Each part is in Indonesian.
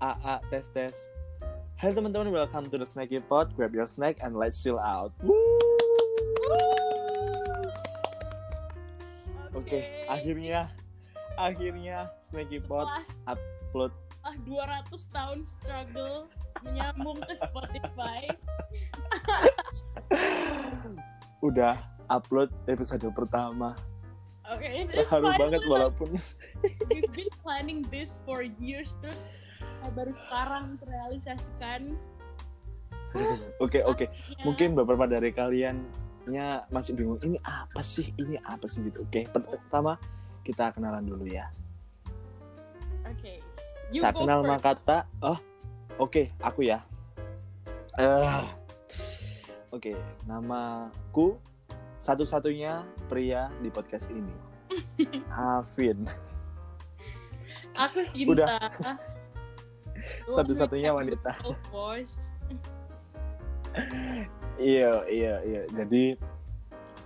A A tes tes. Hai teman-teman, welcome to the Snacky Pod. Grab your snack and let's chill out. Woo! Oke, akhirnya akhirnya Snacky Pod Wah, upload. ah 200 tahun struggle menyambung ke Spotify. Udah upload episode pertama. Oke, it's Haru fine. banget walaupun We've been planning this for years terus baru sekarang terrealisasikan. Oke, oke. Ya. Mungkin beberapa dari kalian nya masih bingung ini apa sih? Ini apa sih gitu. Oke, pertama kita kenalan dulu ya. Oke. You tak kenal first. maka tak oh oke aku ya Eh, oke namaku satu-satunya pria di podcast ini Afin Aku Sinta. Satu-satunya wanita. Iya iya iya. Jadi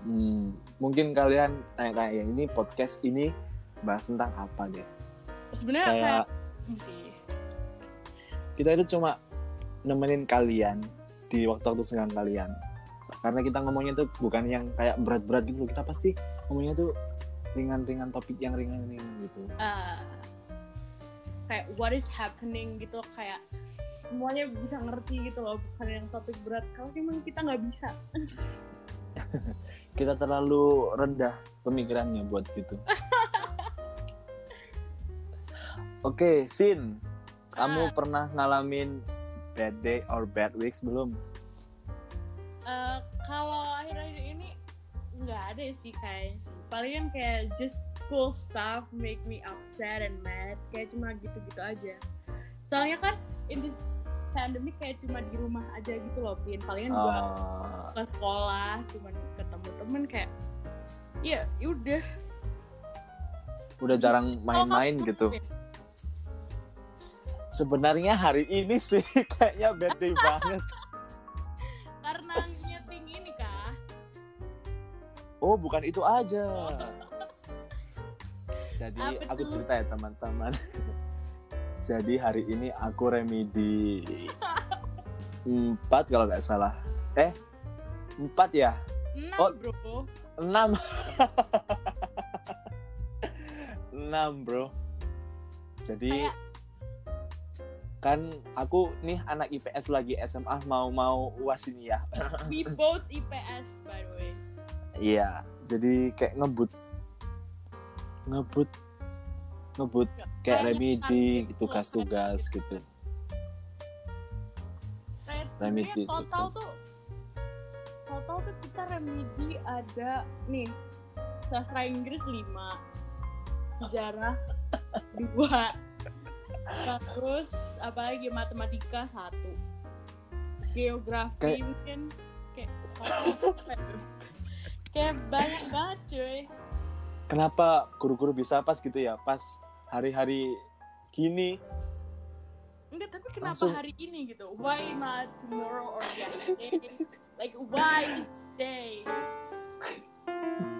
hmm, mungkin kalian tanya-tanya ini podcast ini bahas tentang apa deh? Sebenarnya kayak kayak sih. kita itu cuma nemenin kalian di waktu-waktu senggang kalian. Karena kita ngomongnya tuh bukan yang kayak berat-berat gitu kita pasti ngomongnya tuh ringan-ringan topik yang ringan-ringan gitu. Uh, kayak what is happening gitu kayak semuanya bisa ngerti gitu loh bukan yang topik berat. Kalau emang kita nggak bisa. Kita terlalu rendah pemikirannya buat gitu. Oke Sin kamu Ah. pernah ngalamin bad day or bad weeks belum? Eh, kalau akhir-akhir ini nggak ada sih kayaknya sih. Palingan kayak just school stuff make me upset and mad kayak cuma gitu-gitu aja. Soalnya kan in this pandemic kayak cuma di rumah aja gitu loh pin palingan gua Ah, ke sekolah cuman ketemu temen kayak ya udah. Udah jarang main-main gitu. Sebenarnya hari ini sih kayaknya bad day banget. Karena nyeting ini kah? Oh, bukan itu aja. Jadi Apa aku tuh? cerita ya teman-teman. Jadi hari ini aku remedi empat kalau nggak salah. Eh, empat ya? enam Oh. bro Enam. Enam bro. Jadi Kayak- kan aku nih anak IPS lagi SMA mau mau uas ini ya. we both IPS by the way Iya, jadi kayak ngebut, ngebut, ngebut kayak remedi, target tugas-tugas gitu. kayak Remedi total tugas. tuh total tuh kita remedi ada nih sastra Inggris 5 sejarah dua terus apalagi matematika satu geografi Kayak- mungkin kayak kayak banyak banget cuy Kenapa guru-guru bisa pas gitu ya? Pas hari-hari gini, enggak tapi kenapa Langsung- hari ini gitu why not tomorrow or the other day like why day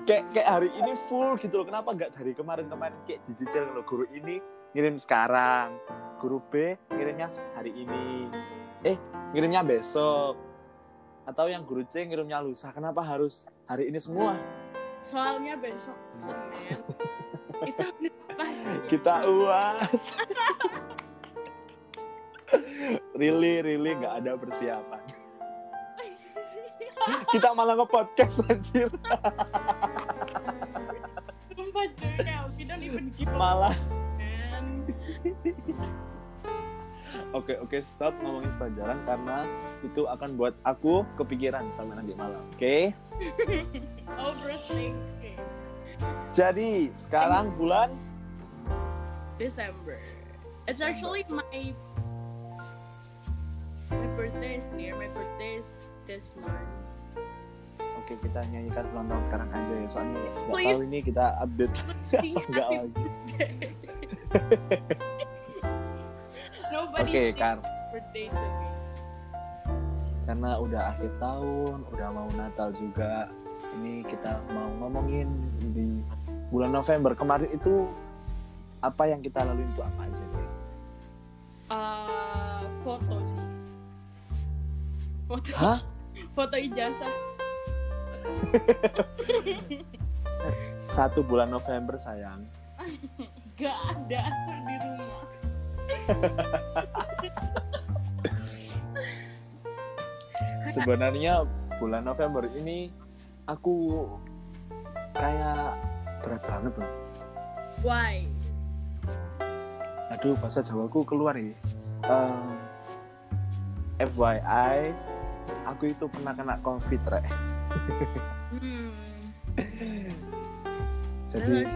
kayak kayak hari ini full gitu loh. Kenapa nggak dari kemarin-kemarin kayak dicicil loh guru ini ngirim sekarang, guru B ngirimnya hari ini, eh ngirimnya besok, atau yang guru C ngirimnya lusa. Kenapa harus hari ini semua? Soalnya besok Senin. Itu pasti kita uas. Really really nggak ada persiapan. Kita malah nge-podcast anjir. Sumpah cuy kayak we don't even give a malah. oke oke stop ngomongin pelajaran karena itu akan buat aku kepikiran sampai nanti malam oke overthinking. Jadi sekarang bulan December. It's actually my my birthday is near my birthday is this month. Oke kita nyanyikan ulang tahun sekarang aja ya soalnya nggak tahu ini kita update happy lagi. nobody oke sing kan birthday to me karena udah akhir tahun, udah mau Natal juga. Ini kita mau ngomongin di bulan November kemarin itu apa yang kita lalui itu apa aja? Eh, foto sih. Foto. Hah? Foto ijazah. Satu bulan November sayang. Gak ada di rumah. Sebenarnya bulan November ini aku kayak berat banget loh. Why? Aduh, bahasa Jawaku keluar ya. Em, FYI, aku itu pernah kena COVID, rek. Hmm. Jadi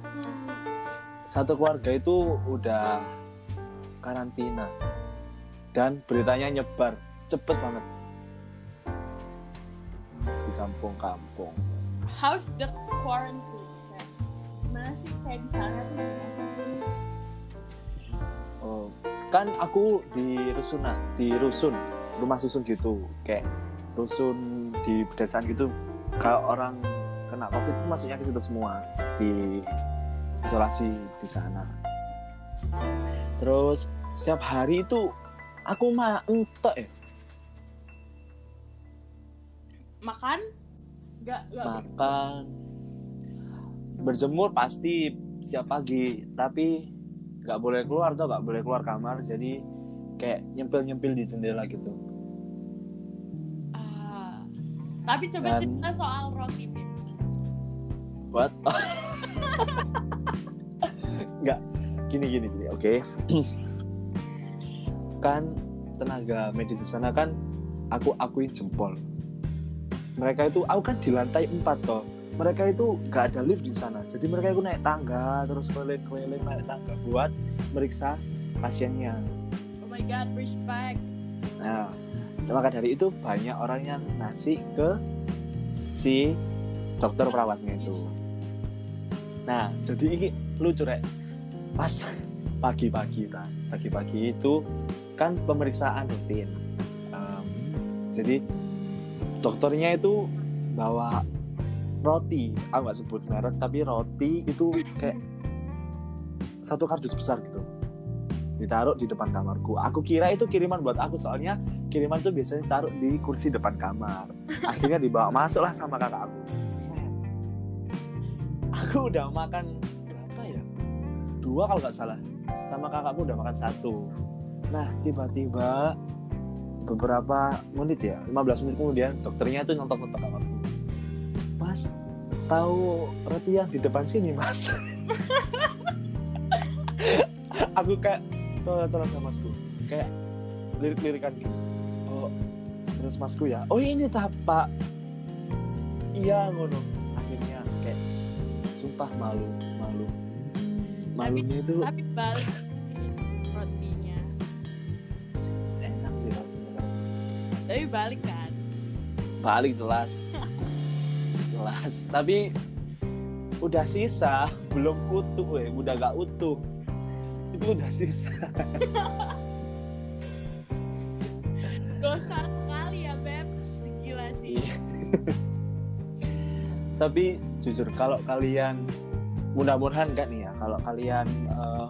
Hmm. satu keluarga itu udah karantina dan beritanya nyebar cepet banget kampung-kampung. How's the quarantine? Kayak, Gimana sih kayak di sana tuh? Oh, kan aku di rusunan, di rusun, rumah susun gitu, kayak rusun di pedesaan gitu. Kalau orang kena covid itu masuknya ke situ semua di isolasi di sana. Terus setiap hari itu aku mah entek ya Makan? Gak, gak. makan berjemur pasti setiap pagi tapi nggak boleh keluar tuh nggak boleh keluar kamar jadi kayak nyempil nyempil di jendela gitu Ah. Tapi coba Dan- cerita soal roti, Pin. buat nggak gini gini gini oke kan tenaga medis di sana kan aku akuin jempol mereka itu aku kan di lantai 4 toh mereka itu nggak ada lift di sana jadi mereka itu naik tangga terus keliling keliling naik tangga buat meriksa pasiennya Oh my god, respect. Nah, maka dari itu banyak orang yang ngasih ke si dokter perawatnya itu. Nah, jadi ini lucu rek. Pas pagi-pagi kan, pagi-pagi itu kan pemeriksaan rutin. Em, jadi dokternya itu bawa roti, aku nggak sebut merek, tapi roti itu kayak satu kardus besar gitu ditaruh di depan kamarku. Aku kira itu kiriman buat aku soalnya kiriman tuh biasanya taruh di kursi depan kamar. Akhirnya dibawa masuk lah sama kakak aku. Aku udah makan berapa ya? Dua kalau nggak salah. Sama kakakku udah makan satu. Nah tiba-tiba beberapa menit ya, 15 menit kemudian dokternya tuh nonton-nonton kamarku. Mas, tahu roti yang di depan sini mas? aku kayak tolong sama masku kayak lirik-lirikan gitu oh terus masku ya oh ini tapak iya ngono akhirnya kayak sumpah malu malu malunya itu Tapi balik balik kan. balik jelas jelas tapi udah sisa belum utuh ya udah gak utuh itu udah sisa Dosa sekali ya, Beb. Gila sih. Iya. Tapi jujur kalau kalian mudah-mudahan enggak nih ya kalau kalian eh,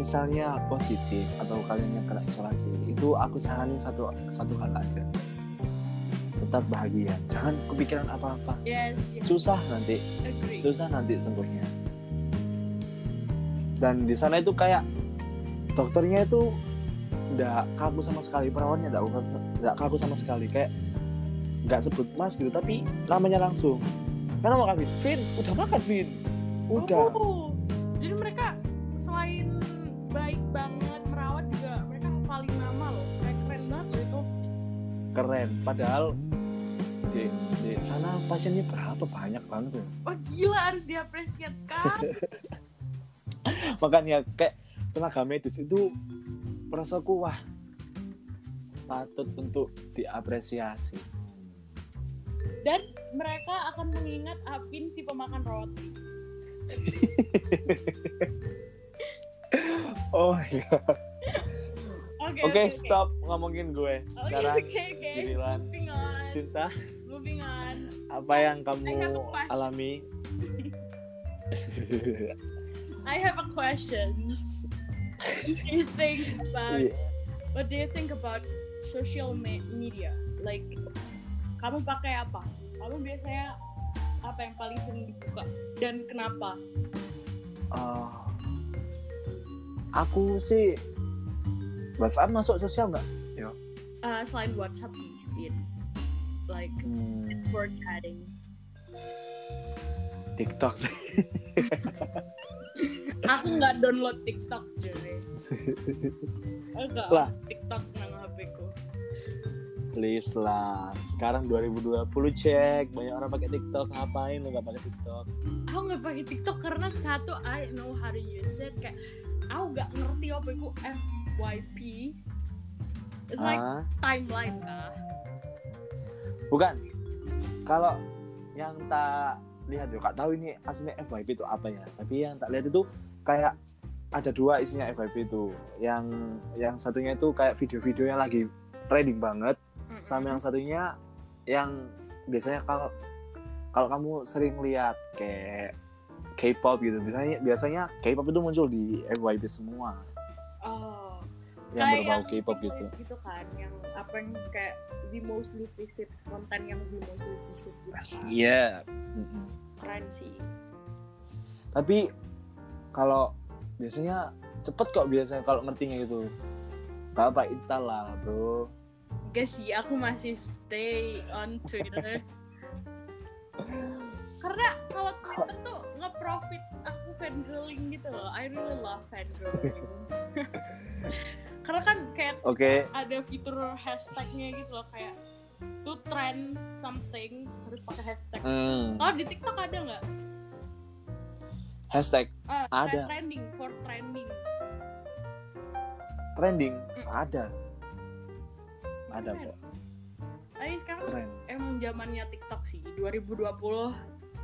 misalnya positif atau kalian yang kena isolasi itu aku saranin satu satu hal aja. Tetap bahagia. Jangan kepikiran apa-apa. Yes, yes. susah nanti. Agree. susah nanti sembuhnya. Dan di sana itu kayak dokternya itu nggak kaku sama sekali perawatnya nggak kaku, nggak kaku sama sekali. Kayak nggak sebut mas gitu tapi namanya langsung. Karena mau Vin udah makan Vin? Udah. Oh, jadi mereka selain baik banget merawat juga mereka paling nama loh. Kayak keren banget loh itu. keren padahal di, di sana pasiennya berapa banyak banget ya Oh gila harus diapresiasi sekali. makanya kayak tenaga medis itu perasaanku wah patut untuk diapresiasi Dan mereka akan mengingat Apin si pemakan roti. oh iya Oke, oke stop ngomongin gue Oke, sekarang oke, oke. giliran Moving on. Sinta Moving on. apa yang I have kamu alami I have a question. do you think about Iya. what do you think about social me- media? Like kamu pakai apa? Kamu biasanya apa yang paling sering dibuka dan kenapa? Eh, aku sih WhatsApp masuk sosial nggak? Uh, selain WhatsApp sih, Fit. like Hmm, for chatting. TikTok sih. Aku nggak download TikTok jadi. Enggak. Lah. TikTok nang HP ku. Please lah. Sekarang 2020 cek banyak orang pakai TikTok. Ngapain lu nggak pakai TikTok? Aku nggak pakai TikTok karena satu I don't know how to use it. Kayak aku nggak ngerti apa itu FYP. It's like Ah, timeline kah? bukan. Kalau yang tak lihat yo, kak tahu ini aslinya FYP itu apa ya. Tapi yang tak lihat itu kayak ada dua isinya FYP itu. Yang yang satunya itu kayak video-video yang lagi trending banget. Mm-mm. sama yang satunya yang biasanya kalau kalau kamu sering lihat kayak K-pop gitu. Biasanya biasanya K-pop itu muncul di FYP semua. Oh. yang Kayak berbau K-pop itu gitu. gitu kan yang apa yang kayak di mostly visit konten yang di mostly visit gitu. Iya. Keren sih. Tapi kalau biasanya cepet kok biasanya kalau ngertinya gitu. Gak apa install lah bro. Gak sih, aku masih stay on Twitter. Karena nge-profit aku fangirling gitu loh. I really love fangirling. Karena kan kayak oke ada fitur hashtagnya gitu loh kayak to trend something harus pakai hashtag. Hmm. Kalau di TikTok ada nggak? hashtag Ah, Ada. Trending for trending. trending Mm. ada ada kok Tapi sekarang emang zamannya TikTok sih. 2020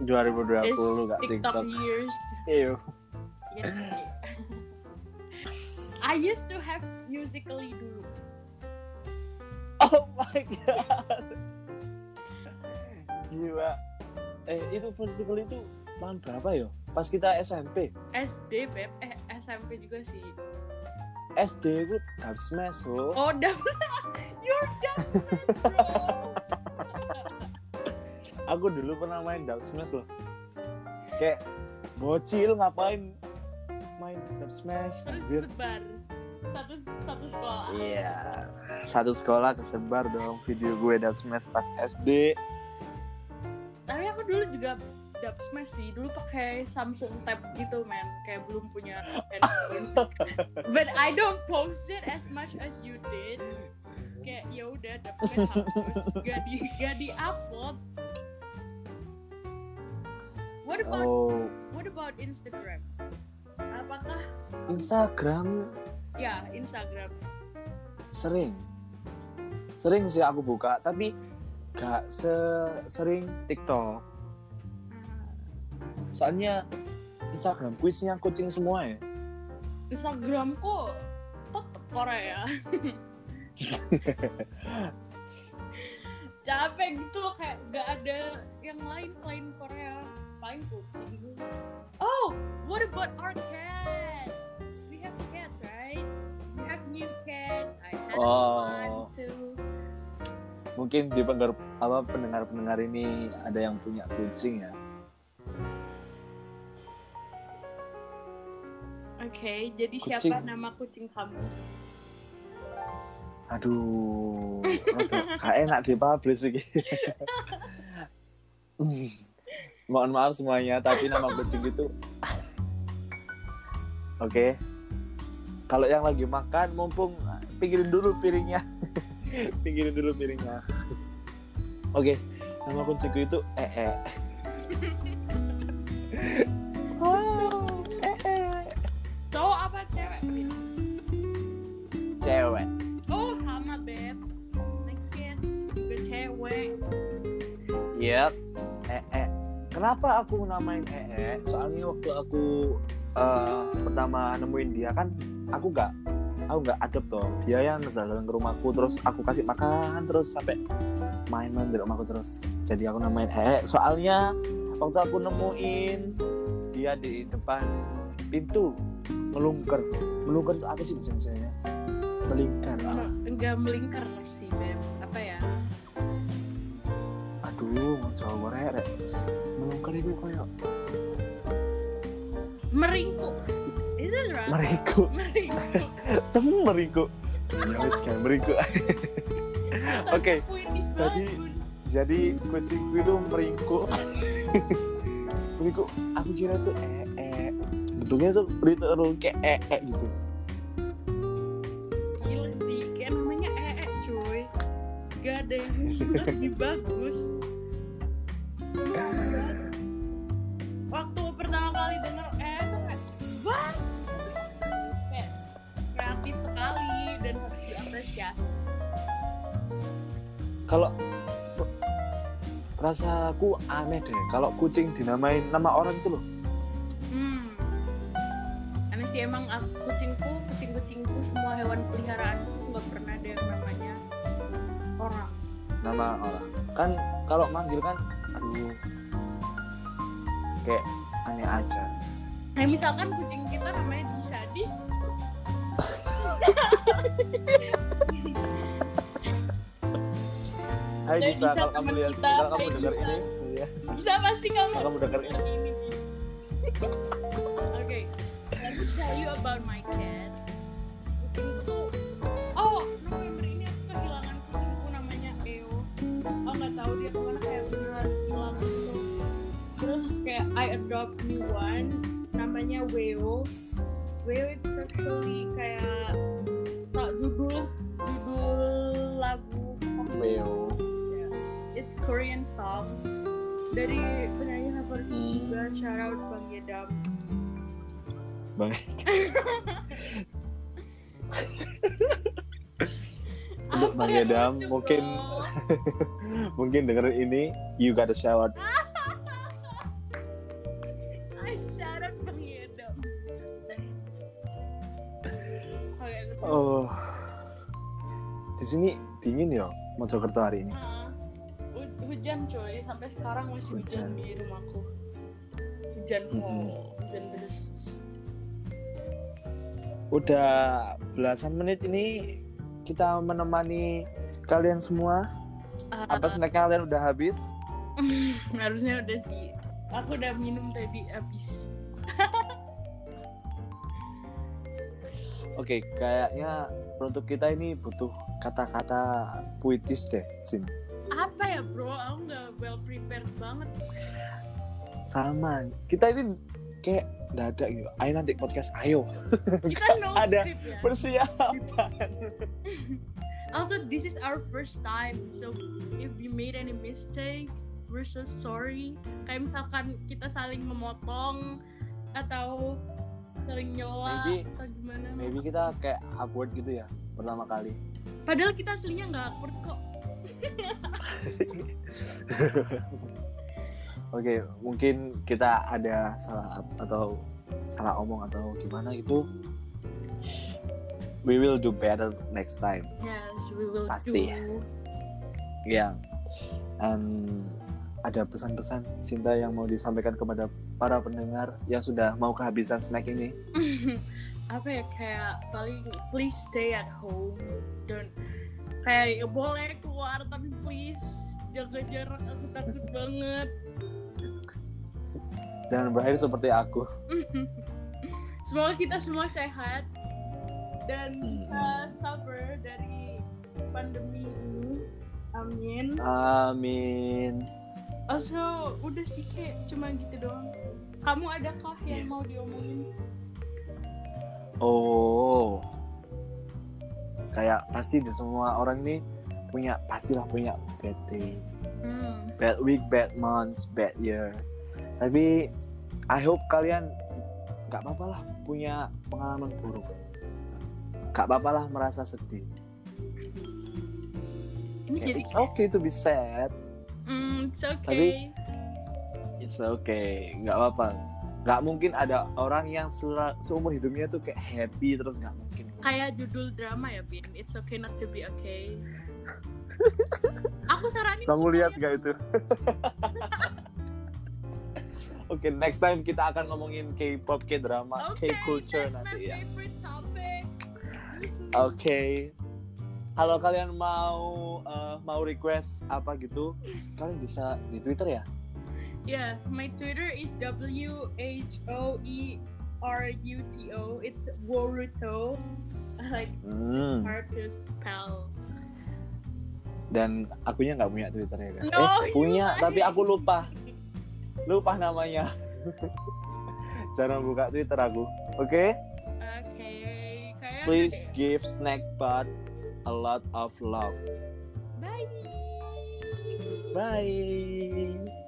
2020 is gak TikTok, TikTok years. Iya. I used to have musically dulu. Oh my god. Gila. Eh itu musical itu tahun berapa yo? Pas kita SMP. SD beb, eh SMP juga sih. SD itu Dub Smash. Oh dam, you're dam, bro. Aku dulu pernah main Dub Smash loh. Kayak bocil ngapain main Dub Smash anjir. sebar satu satu sekolah. Iya. Satu sekolah kesebar dong video gue Dub Smash pas SD. Tapi aku dulu juga dub smash sih. Dulu pakai Samsung Tab gitu man, kayak belum punya handphone. But I don't post it as much as you did. Kayak ya udah dub smash hapus, gak di gak di upload. What about Oh, What about Instagram? Apakah Instagram ya Instagram? sering sering sih aku buka tapi gak sering TikTok Hmm, soalnya Instagram kuisnya kucing semua ya Instagramku tetep Korea. Capek gitu loh kayak gak ada yang lain selain Korea. Paling kucing. Oh, what about our cat? We have cat, right? We have new cat. I had Oh. one too. mungkin di pendengar apa pendengar pendengar ini ada yang punya kucing ya Oke, jadi Kucing. siapa nama kucing kamu? aduh gak enak dipublish sih Hmm. Mohon maaf semuanya tapi nama kucing itu. Oke. Kalau yang lagi makan mumpung pinggirin dulu piringnya. Pinggirin dulu piringnya. Oke nama kucingku itu ee wow Kenapa aku namain ee? Soalnya waktu aku eh, pertama nemuin dia kan, aku nggak, aku nggak adopt toh. Dia yang datang ke rumahku, terus aku kasih makan, terus sampai main-main di rumahku terus. Jadi aku namain ee. Soalnya waktu aku nemuin dia di depan pintu melungker melungker itu apa sih Indonesia melingkar Me- enggak melingkar sih beb apa ya aduh mau coba rek itu kayak meringkuk. Is that right? Meriku meringkuk. Tapi meriku ya wis kan meriku Oke, banget. jadi kucingku itu meringkuk. Meringkuk aku kira tuh eh eh bentuknya tuh literal kayak eh eh gitu. Gila sih kayak namanya ee cuy. Gak ada yang lebih bagus kalau rasaku aneh deh kalau kucing dinamain nama orang itu loh. Hmm. Aneh sih emang aku, kucingku kucing-kucingku semua hewan peliharaanku nggak pernah ada yang namanya orang. Nama orang. Kan kalau manggil kan aduh kayak aneh aja. Kayak misalkan kucing kita namanya disadis Hai bisa Disa kalau kamu lihat kita, kalau kamu dengar ini ya bisa pasti kamu kalau kamu dengar ini ini Oke, let me tell you about my cat. Kucingku tuh, oh November ini aku kehilangan kucingku namanya Eo. Oh nggak tahu dia ke mana kayak beneran hilang gitu. Terus kayak I adopt new one, namanya Weo. Weo itu actually kayak Korean song. Dari penyanyi favorit Hmm. juga shout out Bang Yedam. bang Untuk Bang Yedam, mungkin- mungkin dengerin ini you gotta shout out. Oh di sini dingin ya Mojokerto hari ini. Coy sampai sekarang masih hujan, Hujan. di rumahku. Hujan kok hujan terus udah belasan menit ini kita menemani kalian semua. Ah, apa snack kalian udah habis? Harusnya udah sih. Aku udah minum tadi habis. Oke, kayaknya untuk kita ini butuh kata-kata puitis deh, Sin. Ya bro aku nggak well prepared banget Sama, kita ini kayak dadak gitu. Ayo nanti podcast, ayo. kita no Ada. script ya Persiapan. also this is our first time so if we made any mistakes we're so sorry kayak misalkan kita saling memotong atau saling nyela Maybe- atau gimana Maybe kita kayak awkward gitu ya, pertama kali. padahal kita aslinya nggak awkward kok Oke, mungkin kita ada salah atau salah omong atau gimana itu. We will do better next time. yes we will Pasti. do Ya. And ada pesan-pesan cinta yang mau disampaikan kepada para pendengar yang sudah mau kehabisan snack ini. apa ya kayak paling please stay at home don't kayak ya boleh keluar tapi please jaga jarak aku takut banget Jangan berakhir seperti aku. semoga kita semua sehat dan Hmm. bisa sabar dari pandemi ini amin Amin. also udah sih kayak cuma gitu doang kamu adakah yang Iya. mau diomongin Oh. Kayak pasti di semua orang nih punya pastilah punya bad day, hmm. bad week, bad months, bad year. Tapi I hope kalian nggak apa-apa lah punya pengalaman buruk. Gak apa-apa lah merasa sedih. ini jadi it's okay to be sad. hmm, it's okay It's okay, nggak apa-apa. Nggak mungkin ada orang yang seumur hidupnya tuh kayak happy terus nggak mungkin. kayak judul drama ya Bin it's okay not to be okay aku saranin Kamu lihat gak itu? Oke, next time kita akan ngomongin K-pop, K-drama, Okay, K-culture nanti ya. Oke. Kalau kalian mau eh, mau request apa gitu, kalian bisa di Twitter ya. Yeah, my Twitter is W H O E R U T O. It's Woruto. Like Hmm. hard to spell. Dan akunya nggak punya Twitter ya kan? No, eh, punya, you tapi aku lupa. Lupa namanya. Jarang buka Twitter aku. Oke? Okay. Kayak Please give Snackbot a lot of love. Bye. Bye.